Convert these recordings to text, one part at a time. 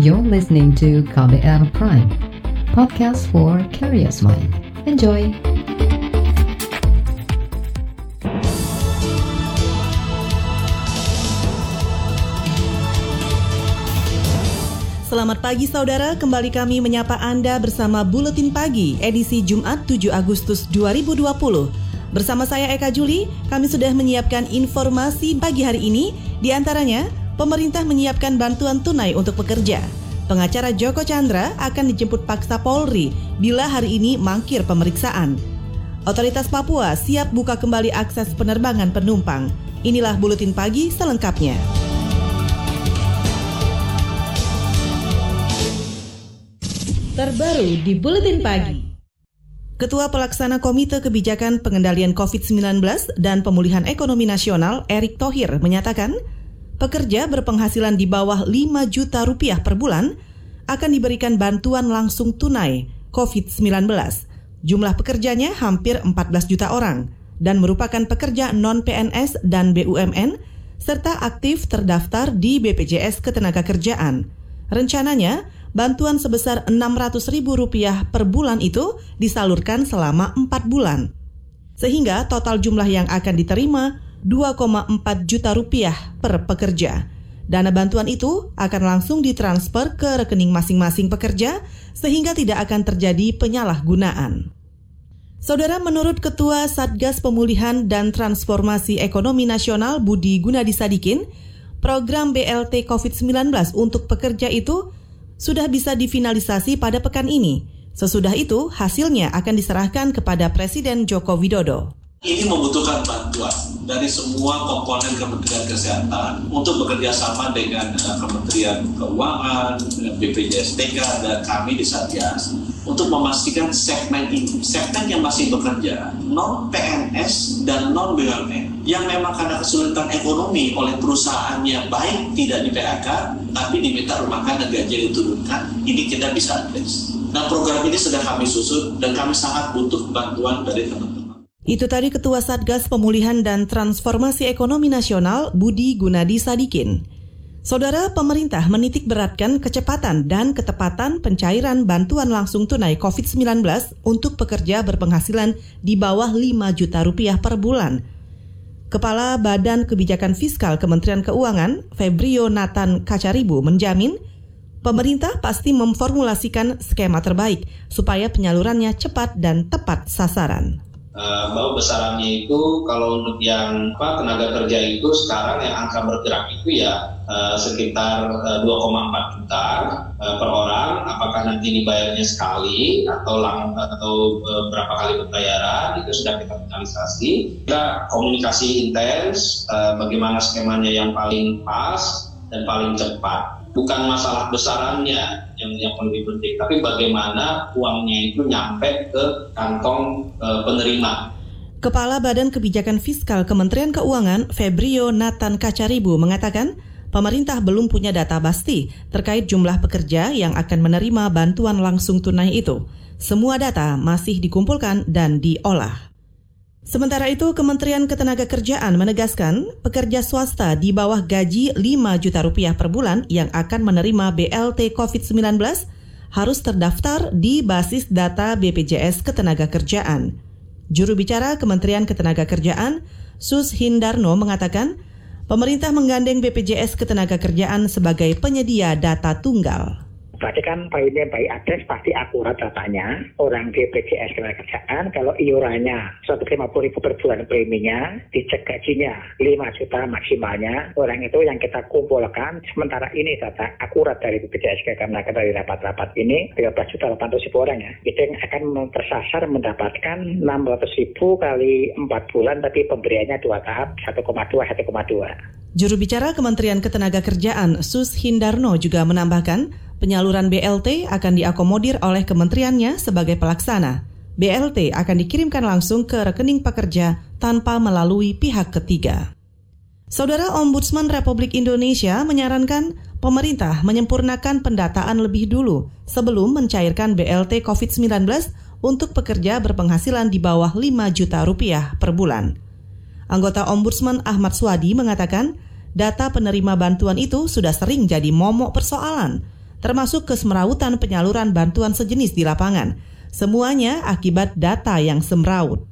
You're listening to KBR Prime, podcast for curious mind. Enjoy! Selamat pagi saudara, kembali kami menyapa Anda bersama Buletin Pagi edisi Jumat 7 Agustus 2020. Bersama saya Eka Juli, kami sudah menyiapkan informasi pagi hari ini, di antaranya pemerintah menyiapkan bantuan tunai untuk pekerja. Pengacara Joko Chandra akan dijemput paksa Polri bila hari ini mangkir pemeriksaan. Otoritas Papua siap buka kembali akses penerbangan penumpang. Inilah Buletin Pagi selengkapnya. Terbaru di Buletin Pagi. Ketua Pelaksana Komite Kebijakan Pengendalian COVID-19 dan Pemulihan Ekonomi Nasional, Erick Thohir, menyatakan pekerja berpenghasilan di bawah 5 juta rupiah per bulan akan diberikan bantuan langsung tunai COVID-19. Jumlah pekerjanya hampir 14 juta orang dan merupakan pekerja non-PNS dan BUMN serta aktif terdaftar di BPJS Ketenagakerjaan. Rencananya, bantuan sebesar Rp600.000 per bulan itu disalurkan selama 4 bulan. Sehingga total jumlah yang akan diterima 2,4 juta rupiah per pekerja. Dana bantuan itu akan langsung ditransfer ke rekening masing-masing pekerja sehingga tidak akan terjadi penyalahgunaan. Saudara, menurut Ketua Satgas Pemulihan dan Transformasi Ekonomi Nasional Budi Gunadi Sadikin, program BLT COVID-19 untuk pekerja itu sudah bisa difinalisasi pada pekan ini. Sesudah itu, hasilnya akan diserahkan kepada Presiden Joko Widodo. Ini membutuhkan bantuan dari semua komponen Kementerian Kesehatan untuk bekerja sama dengan uh, Kementerian Keuangan, BPJS TK, dan kami di Satgas untuk memastikan segmen ini, segmen yang masih bekerja, non PNS dan non BUMN, yang memang karena kesulitan ekonomi oleh perusahaannya baik tidak di PHK, tapi diminta rumahkan dan gaji diturunkan, ini kita bisa address. Nah program ini sedang kami susun dan kami sangat butuh bantuan dari teman-teman. Itu tadi Ketua Satgas Pemulihan dan Transformasi Ekonomi Nasional Budi Gunadi Sadikin. Saudara pemerintah menitik beratkan kecepatan dan ketepatan pencairan bantuan langsung tunai COVID-19 untuk pekerja berpenghasilan di bawah 5 juta rupiah per bulan. Kepala Badan Kebijakan Fiskal Kementerian Keuangan, Febrio Nathan Kacaribu, menjamin pemerintah pasti memformulasikan skema terbaik supaya penyalurannya cepat dan tepat sasaran. Uh, bahwa besarannya itu kalau untuk yang apa, tenaga kerja itu sekarang yang angka bergerak itu ya uh, sekitar uh, 2,4 juta uh, per orang. Apakah nanti dibayarnya sekali atau lang atau uh, berapa kali pembayaran itu sudah kita finalisasi. Kita komunikasi intens uh, bagaimana skemanya yang paling pas dan paling cepat bukan masalah besarannya yang yang lebih penting, tapi bagaimana uangnya itu nyampe ke kantong e, penerima. Kepala Badan Kebijakan Fiskal Kementerian Keuangan, Febrio Nathan Kacaribu, mengatakan pemerintah belum punya data pasti terkait jumlah pekerja yang akan menerima bantuan langsung tunai itu. Semua data masih dikumpulkan dan diolah. Sementara itu, Kementerian Ketenagakerjaan menegaskan pekerja swasta di bawah gaji 5 juta rupiah per bulan yang akan menerima BLT COVID-19 harus terdaftar di basis data BPJS Ketenagakerjaan. Juru bicara Kementerian Ketenagakerjaan, Sus Hindarno mengatakan, pemerintah menggandeng BPJS Ketenagakerjaan sebagai penyedia data tunggal. Berarti kan poinnya baik adres pasti akurat datanya. Orang BPJS kerjaan kalau iurannya 150 ribu per bulan preminya, dicek gajinya 5 juta maksimalnya. Orang itu yang kita kumpulkan, sementara ini data akurat dari BPJS karena dari rapat-rapat ini 13 juta 800 ribu orang ya. Itu yang akan tersasar mendapatkan 600 ribu kali 4 bulan tapi pemberiannya dua tahap 1,2 1,2. Juru bicara Kementerian Ketenagakerjaan Sus Hindarno juga menambahkan Penyaluran BLT akan diakomodir oleh kementeriannya sebagai pelaksana. BLT akan dikirimkan langsung ke rekening pekerja tanpa melalui pihak ketiga. Saudara Ombudsman Republik Indonesia menyarankan pemerintah menyempurnakan pendataan lebih dulu sebelum mencairkan BLT COVID-19 untuk pekerja berpenghasilan di bawah 5 juta rupiah per bulan. Anggota Ombudsman Ahmad Swadi mengatakan, data penerima bantuan itu sudah sering jadi momok persoalan termasuk kesemrawutan penyaluran bantuan sejenis di lapangan. Semuanya akibat data yang semrawut.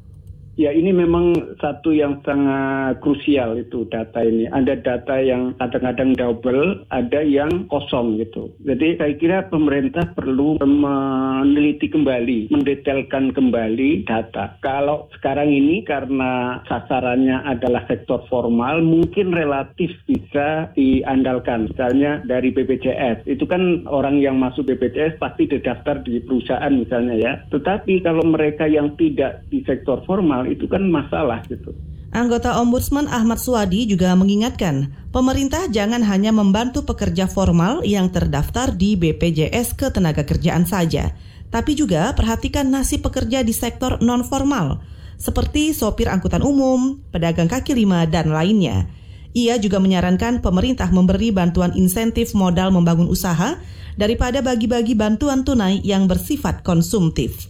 Ya ini memang satu yang sangat krusial itu data ini. Ada data yang kadang-kadang double, ada yang kosong gitu. Jadi saya kira pemerintah perlu meneliti kembali, mendetailkan kembali data. Kalau sekarang ini karena sasarannya adalah sektor formal, mungkin relatif bisa diandalkan. Misalnya dari BPJS, itu kan orang yang masuk BPJS pasti terdaftar di perusahaan misalnya ya. Tetapi kalau mereka yang tidak di sektor formal itu kan masalah gitu. Anggota Ombudsman Ahmad Suwadi juga mengingatkan, pemerintah jangan hanya membantu pekerja formal yang terdaftar di BPJS Ketenagakerjaan saja, tapi juga perhatikan nasib pekerja di sektor non-formal, seperti sopir angkutan umum, pedagang kaki lima, dan lainnya. Ia juga menyarankan pemerintah memberi bantuan insentif modal membangun usaha daripada bagi-bagi bantuan tunai yang bersifat konsumtif.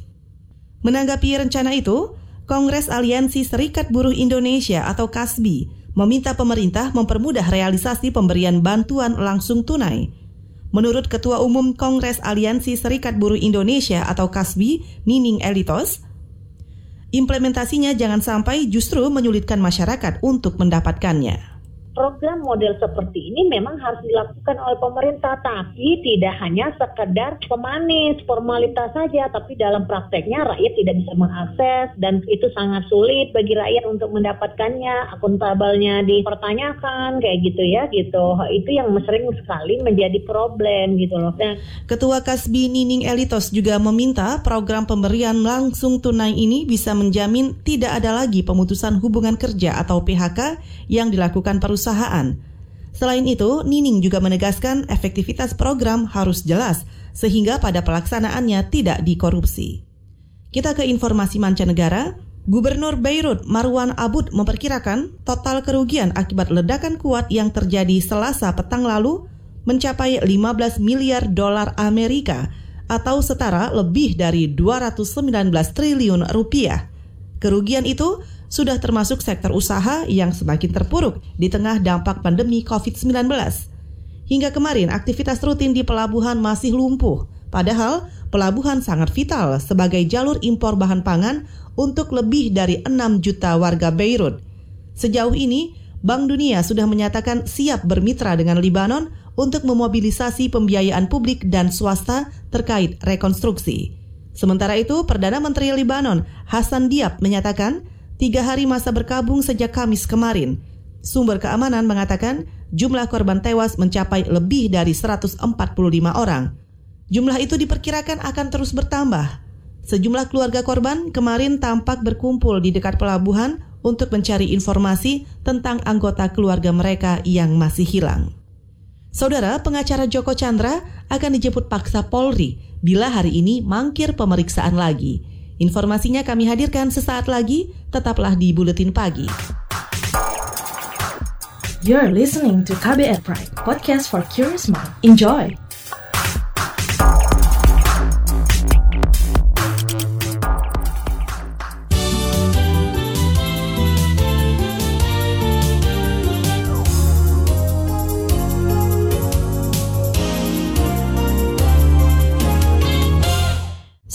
Menanggapi rencana itu, Kongres Aliansi Serikat Buruh Indonesia atau KASBI meminta pemerintah mempermudah realisasi pemberian bantuan langsung tunai. Menurut Ketua Umum Kongres Aliansi Serikat Buruh Indonesia atau KASBI, Nining Elitos, implementasinya jangan sampai justru menyulitkan masyarakat untuk mendapatkannya program model seperti ini memang harus dilakukan oleh pemerintah, tapi tidak hanya sekedar pemanis, formalitas saja, tapi dalam prakteknya rakyat tidak bisa mengakses dan itu sangat sulit bagi rakyat untuk mendapatkannya, akuntabelnya dipertanyakan kayak gitu ya, gitu. Itu yang sering sekali menjadi problem gitu loh. Dan Ketua Kasbi Nining Elitos juga meminta program pemberian langsung tunai ini bisa menjamin tidak ada lagi pemutusan hubungan kerja atau PHK yang dilakukan perusahaan perusahaan. Selain itu, Nining juga menegaskan efektivitas program harus jelas sehingga pada pelaksanaannya tidak dikorupsi. Kita ke informasi mancanegara. Gubernur Beirut Marwan Abud memperkirakan total kerugian akibat ledakan kuat yang terjadi Selasa petang lalu mencapai 15 miliar dolar Amerika atau setara lebih dari 219 triliun rupiah. Kerugian itu sudah termasuk sektor usaha yang semakin terpuruk di tengah dampak pandemi COVID-19. Hingga kemarin aktivitas rutin di pelabuhan masih lumpuh, padahal pelabuhan sangat vital sebagai jalur impor bahan pangan untuk lebih dari 6 juta warga Beirut. Sejauh ini, Bank Dunia sudah menyatakan siap bermitra dengan Libanon untuk memobilisasi pembiayaan publik dan swasta terkait rekonstruksi. Sementara itu, Perdana Menteri Libanon Hasan Diab menyatakan tiga hari masa berkabung sejak Kamis kemarin. Sumber keamanan mengatakan jumlah korban tewas mencapai lebih dari 145 orang. Jumlah itu diperkirakan akan terus bertambah. Sejumlah keluarga korban kemarin tampak berkumpul di dekat pelabuhan untuk mencari informasi tentang anggota keluarga mereka yang masih hilang. Saudara pengacara Joko Chandra akan dijemput paksa Polri bila hari ini mangkir pemeriksaan lagi. Informasinya kami hadirkan sesaat lagi, tetaplah di Buletin Pagi. You're listening to KBR Pride, podcast for curious mind. Enjoy!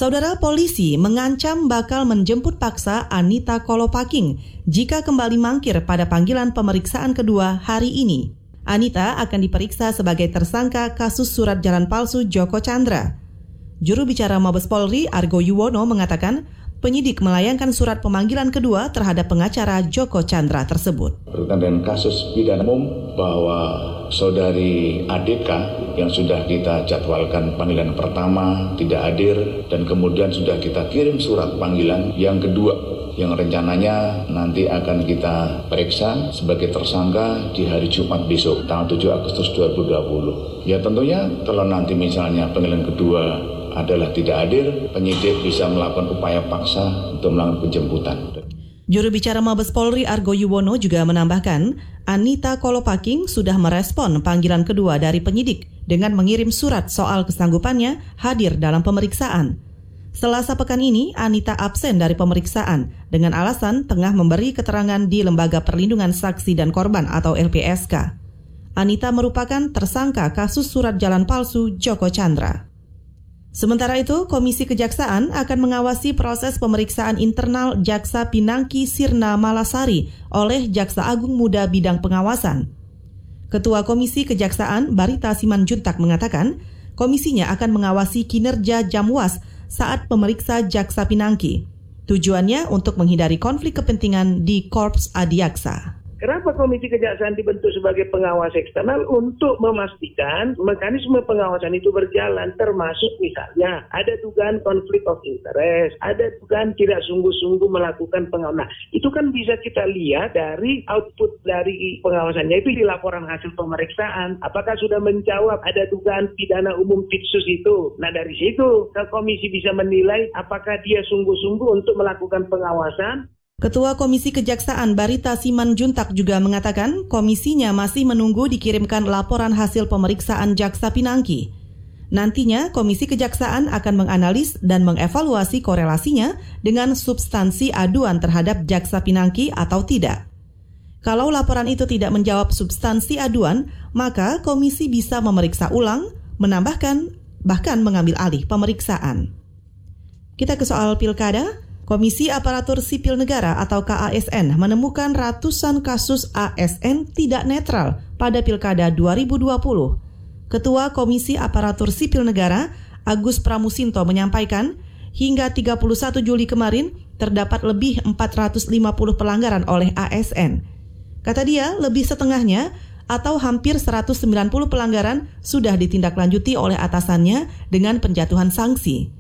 Saudara polisi mengancam bakal menjemput paksa Anita Kolopaking jika kembali mangkir pada panggilan pemeriksaan kedua hari ini. Anita akan diperiksa sebagai tersangka kasus surat jalan palsu Joko Chandra. Juru bicara Mabes Polri Argo Yuwono mengatakan penyidik melayangkan surat pemanggilan kedua terhadap pengacara Joko Chandra tersebut. Berkaitan dengan kasus pidana umum bahwa saudari Adeka yang sudah kita jadwalkan panggilan pertama tidak hadir dan kemudian sudah kita kirim surat panggilan yang kedua yang rencananya nanti akan kita periksa sebagai tersangka di hari Jumat besok tanggal 7 Agustus 2020. Ya tentunya kalau nanti misalnya panggilan kedua adalah tidak hadir, penyidik bisa melakukan upaya paksa untuk melakukan penjemputan. Juru bicara Mabes Polri Argo Yuwono juga menambahkan, Anita Kolopaking sudah merespon panggilan kedua dari penyidik dengan mengirim surat soal kesanggupannya hadir dalam pemeriksaan. Selasa pekan ini, Anita absen dari pemeriksaan dengan alasan tengah memberi keterangan di Lembaga Perlindungan Saksi dan Korban atau LPSK. Anita merupakan tersangka kasus surat jalan palsu Joko Chandra. Sementara itu, Komisi Kejaksaan akan mengawasi proses pemeriksaan internal Jaksa Pinangki Sirna Malasari oleh Jaksa Agung Muda Bidang Pengawasan. Ketua Komisi Kejaksaan Barita Simanjuntak mengatakan, komisinya akan mengawasi kinerja Jamwas saat pemeriksa Jaksa Pinangki. Tujuannya untuk menghindari konflik kepentingan di Korps Adiaksa. Kenapa Komisi Kejaksaan dibentuk sebagai pengawas eksternal untuk memastikan mekanisme pengawasan itu berjalan termasuk misalnya ada dugaan konflik of interest, ada dugaan tidak sungguh-sungguh melakukan pengawasan. Nah, itu kan bisa kita lihat dari output dari pengawasannya itu di laporan hasil pemeriksaan. Apakah sudah menjawab ada dugaan pidana umum pitsus itu? Nah, dari situ komisi bisa menilai apakah dia sungguh-sungguh untuk melakukan pengawasan Ketua Komisi Kejaksaan Barita Siman Juntak juga mengatakan komisinya masih menunggu dikirimkan laporan hasil pemeriksaan Jaksa Pinangki. Nantinya Komisi Kejaksaan akan menganalis dan mengevaluasi korelasinya dengan substansi aduan terhadap Jaksa Pinangki atau tidak. Kalau laporan itu tidak menjawab substansi aduan, maka komisi bisa memeriksa ulang, menambahkan, bahkan mengambil alih pemeriksaan. Kita ke soal pilkada. Komisi Aparatur Sipil Negara atau KASN menemukan ratusan kasus ASN tidak netral pada Pilkada 2020. Ketua Komisi Aparatur Sipil Negara, Agus Pramusinto menyampaikan, hingga 31 Juli kemarin terdapat lebih 450 pelanggaran oleh ASN. Kata dia, lebih setengahnya atau hampir 190 pelanggaran sudah ditindaklanjuti oleh atasannya dengan penjatuhan sanksi.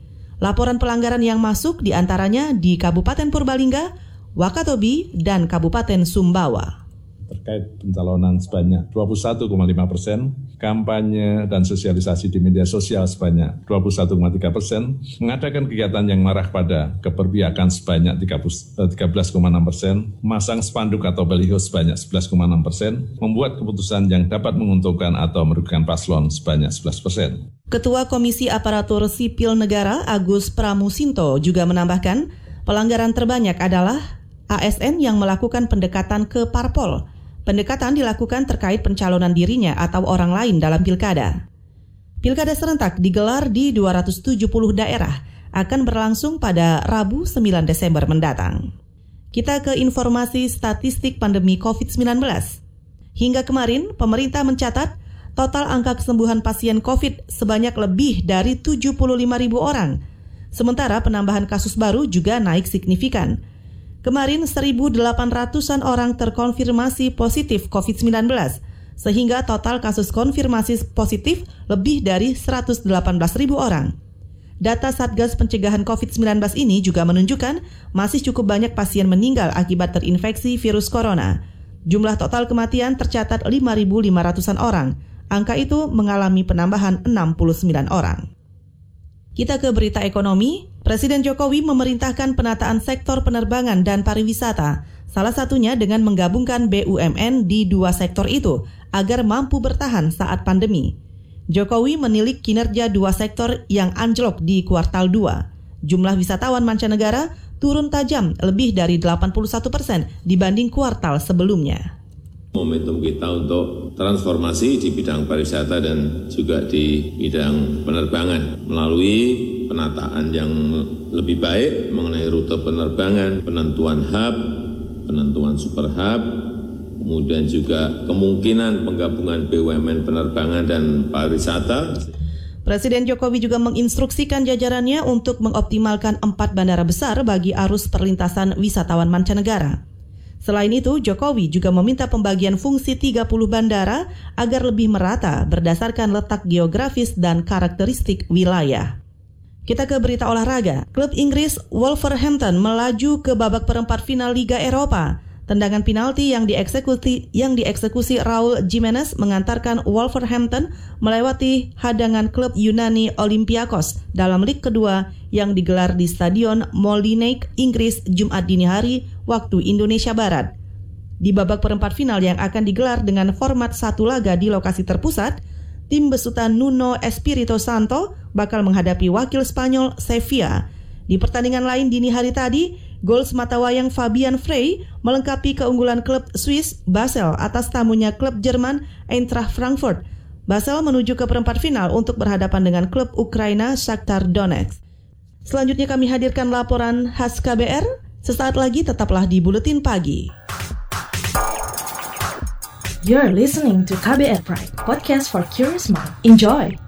Laporan pelanggaran yang masuk di antaranya di Kabupaten Purbalingga, Wakatobi, dan Kabupaten Sumbawa terkait pencalonan sebanyak 21,5 persen, kampanye dan sosialisasi di media sosial sebanyak 21,3 persen, mengadakan kegiatan yang marah pada keperbiakan sebanyak 13,6 eh, persen, masang spanduk atau baliho sebanyak 11,6 persen, membuat keputusan yang dapat menguntungkan atau merugikan paslon sebanyak 11 persen. Ketua Komisi Aparatur Sipil Negara Agus Pramusinto juga menambahkan, pelanggaran terbanyak adalah ASN yang melakukan pendekatan ke parpol, Pendekatan dilakukan terkait pencalonan dirinya atau orang lain dalam pilkada. Pilkada serentak digelar di 270 daerah akan berlangsung pada Rabu 9 Desember mendatang. Kita ke informasi statistik pandemi COVID-19. Hingga kemarin, pemerintah mencatat total angka kesembuhan pasien COVID sebanyak lebih dari 75 ribu orang. Sementara penambahan kasus baru juga naik signifikan – Kemarin 1.800-an orang terkonfirmasi positif COVID-19, sehingga total kasus konfirmasi positif lebih dari 118.000 orang. Data Satgas Pencegahan COVID-19 ini juga menunjukkan masih cukup banyak pasien meninggal akibat terinfeksi virus corona. Jumlah total kematian tercatat 5.500-an orang. Angka itu mengalami penambahan 69 orang. Kita ke berita ekonomi. Presiden Jokowi memerintahkan penataan sektor penerbangan dan pariwisata, salah satunya dengan menggabungkan BUMN di dua sektor itu agar mampu bertahan saat pandemi. Jokowi menilik kinerja dua sektor yang anjlok di kuartal 2. Jumlah wisatawan mancanegara turun tajam lebih dari 81 persen dibanding kuartal sebelumnya momentum kita untuk transformasi di bidang pariwisata dan juga di bidang penerbangan melalui penataan yang lebih baik mengenai rute penerbangan, penentuan hub, penentuan super hub, kemudian juga kemungkinan penggabungan BUMN penerbangan dan pariwisata. Presiden Jokowi juga menginstruksikan jajarannya untuk mengoptimalkan empat bandara besar bagi arus perlintasan wisatawan mancanegara. Selain itu, Jokowi juga meminta pembagian fungsi 30 bandara agar lebih merata berdasarkan letak geografis dan karakteristik wilayah. Kita ke berita olahraga. Klub Inggris Wolverhampton melaju ke babak perempat final Liga Eropa Tendangan penalti yang dieksekusi yang dieksekusi Raul Jimenez mengantarkan Wolverhampton melewati hadangan klub Yunani Olympiakos dalam lig kedua yang digelar di Stadion Molineux, Inggris Jumat dini hari waktu Indonesia Barat. Di babak perempat final yang akan digelar dengan format satu laga di lokasi terpusat, tim besutan Nuno Espirito Santo bakal menghadapi wakil Spanyol Sevilla. Di pertandingan lain dini hari tadi, Gol sematawayang Fabian Frey melengkapi keunggulan klub Swiss Basel atas tamunya klub Jerman Eintracht Frankfurt. Basel menuju ke perempat final untuk berhadapan dengan klub Ukraina Shakhtar Donetsk. Selanjutnya kami hadirkan laporan khas KBR. Sesaat lagi tetaplah di Buletin Pagi. You're listening to KBR Pride, podcast for curious mind. Enjoy!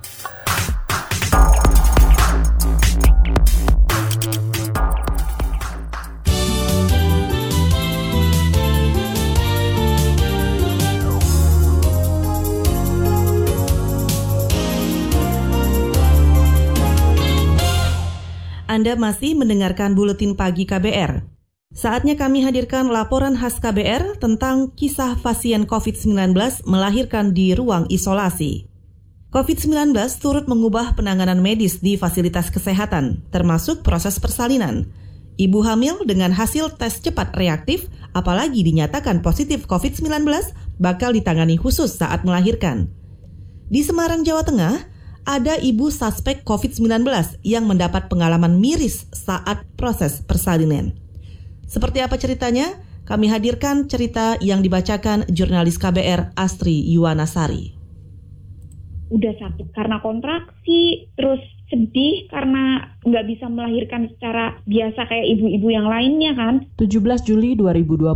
Anda masih mendengarkan Buletin Pagi KBR. Saatnya kami hadirkan laporan khas KBR tentang kisah pasien COVID-19 melahirkan di ruang isolasi. COVID-19 turut mengubah penanganan medis di fasilitas kesehatan, termasuk proses persalinan. Ibu hamil dengan hasil tes cepat reaktif, apalagi dinyatakan positif COVID-19, bakal ditangani khusus saat melahirkan. Di Semarang, Jawa Tengah, ada ibu suspek COVID-19 yang mendapat pengalaman miris saat proses persalinan. Seperti apa ceritanya? Kami hadirkan cerita yang dibacakan jurnalis KBR Astri Yuwanasari. Udah sakit karena kontraksi, terus sedih karena nggak bisa melahirkan secara biasa kayak ibu-ibu yang lainnya kan. 17 Juli 2020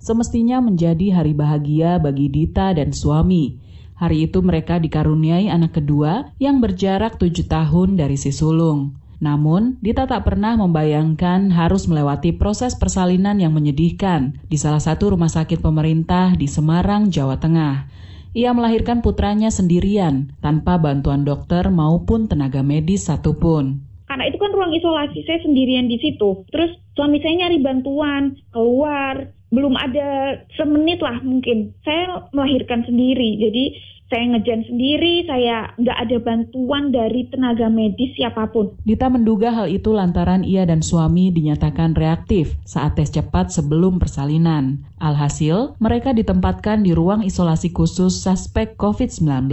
semestinya menjadi hari bahagia bagi Dita dan suami Hari itu mereka dikaruniai anak kedua yang berjarak tujuh tahun dari si sulung. Namun, Dita tak pernah membayangkan harus melewati proses persalinan yang menyedihkan di salah satu rumah sakit pemerintah di Semarang, Jawa Tengah. Ia melahirkan putranya sendirian, tanpa bantuan dokter maupun tenaga medis satupun. Karena itu kan ruang isolasi, saya sendirian di situ. Terus suami saya nyari bantuan, keluar, belum ada semenit lah mungkin saya melahirkan sendiri jadi saya ngejan sendiri, saya nggak ada bantuan dari tenaga medis siapa pun. Dita menduga hal itu lantaran ia dan suami dinyatakan reaktif saat tes cepat sebelum persalinan. Alhasil, mereka ditempatkan di ruang isolasi khusus suspek COVID-19.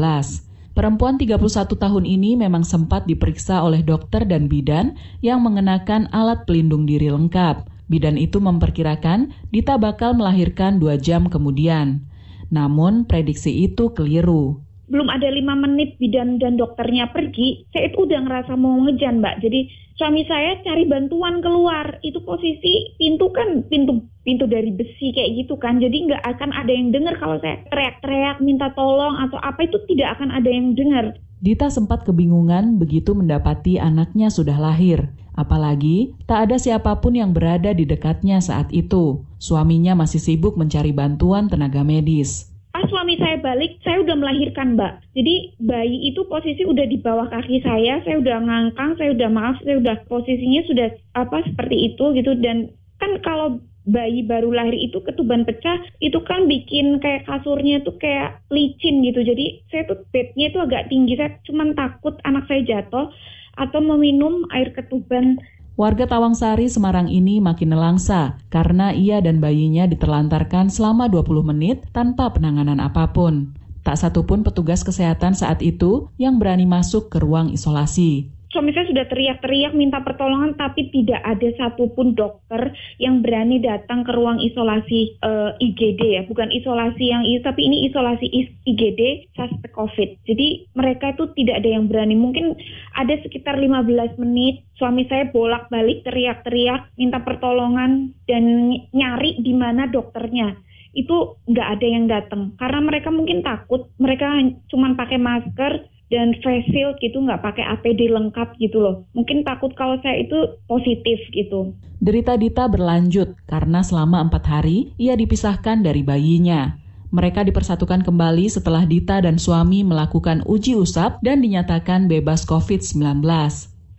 Perempuan 31 tahun ini memang sempat diperiksa oleh dokter dan bidan yang mengenakan alat pelindung diri lengkap. Bidan itu memperkirakan Dita bakal melahirkan dua jam kemudian. Namun prediksi itu keliru. Belum ada lima menit bidan dan dokternya pergi, saya itu udah ngerasa mau ngejan mbak. Jadi suami saya cari bantuan keluar. Itu posisi pintu kan pintu pintu dari besi kayak gitu kan. Jadi nggak akan ada yang dengar kalau saya teriak-teriak minta tolong atau apa itu tidak akan ada yang dengar. Dita sempat kebingungan begitu mendapati anaknya sudah lahir. Apalagi tak ada siapa pun yang berada di dekatnya saat itu. Suaminya masih sibuk mencari bantuan tenaga medis. Pas suami saya balik, saya udah melahirkan, Mbak. Jadi bayi itu posisi udah di bawah kaki saya, saya udah ngangkang, saya udah maaf, saya udah posisinya sudah apa seperti itu gitu dan kan kalau bayi baru lahir itu ketuban pecah itu kan bikin kayak kasurnya tuh kayak licin gitu jadi saya tuh bednya itu agak tinggi saya cuma takut anak saya jatuh atau meminum air ketuban. Warga Tawangsari, Semarang ini makin nelangsa karena ia dan bayinya diterlantarkan selama 20 menit tanpa penanganan apa pun. Tak satupun petugas kesehatan saat itu yang berani masuk ke ruang isolasi suami saya sudah teriak-teriak minta pertolongan tapi tidak ada satupun dokter yang berani datang ke ruang isolasi uh, eh, IGD ya. Bukan isolasi yang tapi ini isolasi IGD suspek COVID. Jadi mereka itu tidak ada yang berani. Mungkin ada sekitar 15 menit suami saya bolak-balik teriak-teriak minta pertolongan dan nyari di mana dokternya. Itu nggak ada yang datang. Karena mereka mungkin takut mereka cuma pakai masker dan face shield gitu nggak pakai APD lengkap gitu loh. Mungkin takut kalau saya itu positif gitu. Derita Dita berlanjut karena selama empat hari ia dipisahkan dari bayinya. Mereka dipersatukan kembali setelah Dita dan suami melakukan uji usap dan dinyatakan bebas COVID-19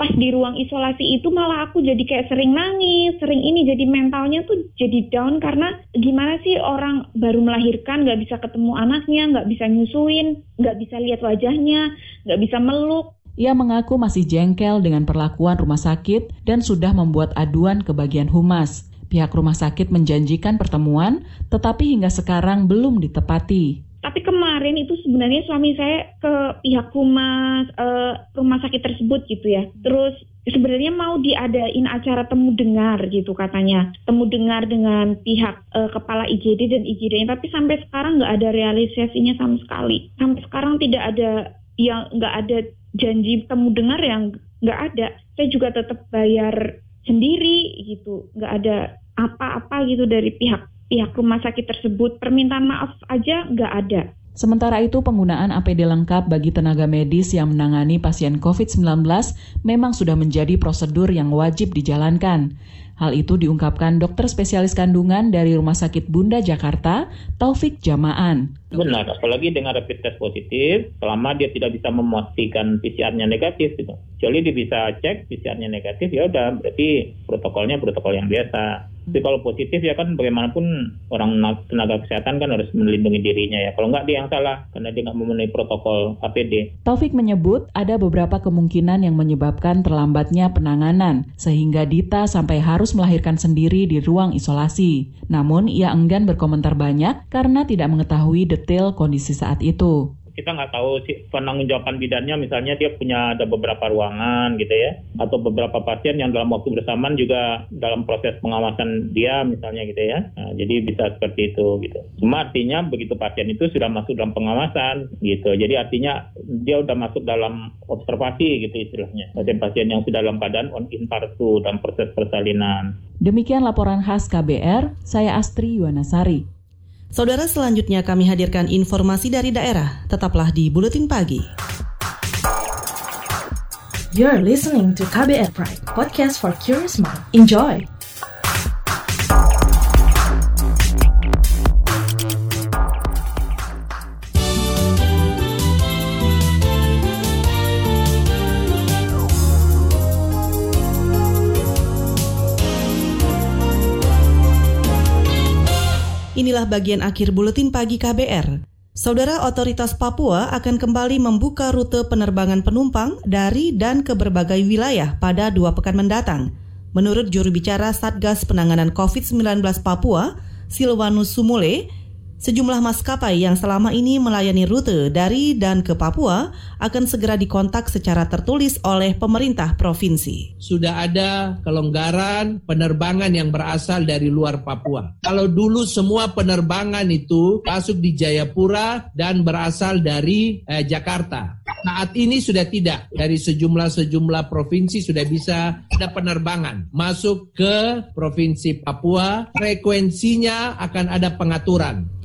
pas di ruang isolasi itu malah aku jadi kayak sering nangis, sering ini jadi mentalnya tuh jadi down karena gimana sih orang baru melahirkan nggak bisa ketemu anaknya, nggak bisa nyusuin, nggak bisa lihat wajahnya, nggak bisa meluk. Ia mengaku masih jengkel dengan perlakuan rumah sakit dan sudah membuat aduan ke bagian humas. Pihak rumah sakit menjanjikan pertemuan, tetapi hingga sekarang belum ditepati Tapi kemarin itu sebenarnya suami saya ke pihak rumah uh, rumah sakit tersebut gitu ya. Terus sebenarnya mau diadain acara temu dengar gitu katanya. Temu dengar dengan pihak uh, kepala IGD dan IGD tapi sampai sekarang nggak ada realisasinya sama sekali. Sampai sekarang tidak ada yang nggak ada janji temu dengar yang nggak ada. Saya juga tetap bayar sendiri gitu. Nggak ada apa-apa gitu dari pihak pihak rumah sakit tersebut permintaan maaf aja nggak ada Sementara itu, penggunaan APD lengkap bagi tenaga medis yang menangani pasien COVID-19 memang sudah menjadi prosedur yang wajib dijalankan. Hal itu diungkapkan dokter spesialis kandungan dari Rumah Sakit Bunda Jakarta, Taufik Jamaan. Benar, apalagi dengan rapid test positif, selama dia tidak bisa memastikan PCR-nya negatif, gitu. Kecuali dia bisa cek PCR-nya negatif, ya udah, berarti protokolnya protokol yang biasa. Tapi kalau positif ya kan bagaimanapun orang tenaga kesehatan kan harus melindungi dirinya ya. Kalau nggak dia yang salah karena dia nggak memenuhi protokol APD. Taufik menyebut ada beberapa kemungkinan yang menyebabkan terlambatnya penanganan sehingga Dita sampai harus melahirkan sendiri di ruang isolasi. Namun ia enggan berkomentar banyak karena tidak mengetahui detail kondisi saat itu kita nggak tahu si penanggung bidannya misalnya dia punya ada beberapa ruangan gitu ya atau beberapa pasien yang dalam waktu bersamaan juga dalam proses pengawasan dia misalnya gitu ya. Nah, jadi bisa seperti itu gitu. Cuma artinya begitu pasien itu sudah masuk dalam pengawasan gitu. Jadi artinya dia udah masuk dalam observasi gitu istilahnya. Pasien-pasien yang sudah dalam keadaan on infarktu dalam proses persalinan. Demikian laporan khas KBR saya Astri Yuwanasari Saudara selanjutnya kami hadirkan informasi dari daerah. Tetaplah di Buletin Pagi. You're listening to KBR Pride, podcast for curious mind. Enjoy! Inilah bagian akhir buletin pagi KBR. Saudara otoritas Papua akan kembali membuka rute penerbangan penumpang dari dan ke berbagai wilayah pada dua pekan mendatang. Menurut juru bicara Satgas Penanganan COVID-19 Papua, Silvanus Sumule, Sejumlah maskapai yang selama ini melayani rute dari dan ke Papua akan segera dikontak secara tertulis oleh pemerintah provinsi. Sudah ada kelonggaran penerbangan yang berasal dari luar Papua. Kalau dulu semua penerbangan itu masuk di Jayapura dan berasal dari eh, Jakarta. Saat ini sudah tidak. Dari sejumlah-sejumlah provinsi sudah bisa ada penerbangan masuk ke provinsi Papua. Frekuensinya akan ada pengaturan.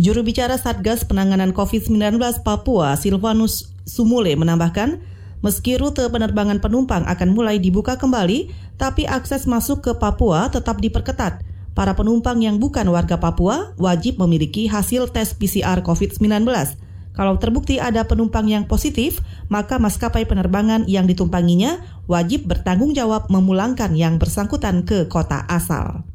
Juru bicara Satgas Penanganan COVID-19 Papua, Silvanus Sumule menambahkan, meski rute penerbangan penumpang akan mulai dibuka kembali, tapi akses masuk ke Papua tetap diperketat. Para penumpang yang bukan warga Papua wajib memiliki hasil tes PCR COVID-19. Kalau terbukti ada penumpang yang positif, maka maskapai penerbangan yang ditumpanginya wajib bertanggung jawab memulangkan yang bersangkutan ke kota asal.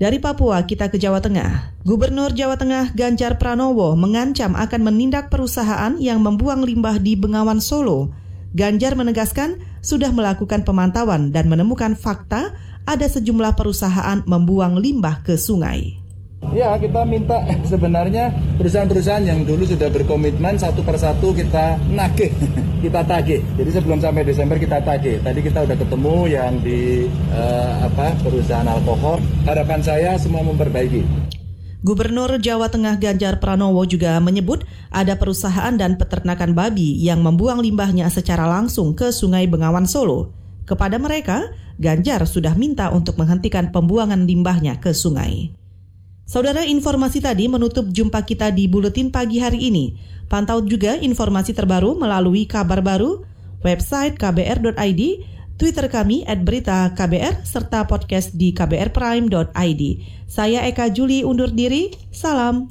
Dari Papua kita ke Jawa Tengah. Gubernur Jawa Tengah Ganjar Pranowo mengancam akan menindak perusahaan yang membuang limbah di Bengawan Solo. Ganjar menegaskan sudah melakukan pemantauan dan menemukan fakta ada sejumlah perusahaan membuang limbah ke sungai. Ya, kita minta sebenarnya perusahaan-perusahaan yang dulu sudah berkomitmen satu persatu kita nagih, kita tagih. Jadi sebelum sampai Desember kita tagih. Tadi kita udah ketemu yang di uh, apa perusahaan alkohol. Harapan saya semua memperbaiki. Gubernur Jawa Tengah Ganjar Pranowo juga menyebut ada perusahaan dan peternakan babi yang membuang limbahnya secara langsung ke Sungai Bengawan Solo. Kepada mereka, Ganjar sudah minta untuk menghentikan pembuangan limbahnya ke sungai. Saudara informasi tadi menutup jumpa kita di Buletin Pagi hari ini. Pantau juga informasi terbaru melalui kabar baru, website kbr.id, Twitter kami at berita KBR, serta podcast di kbrprime.id. Saya Eka Juli undur diri, salam.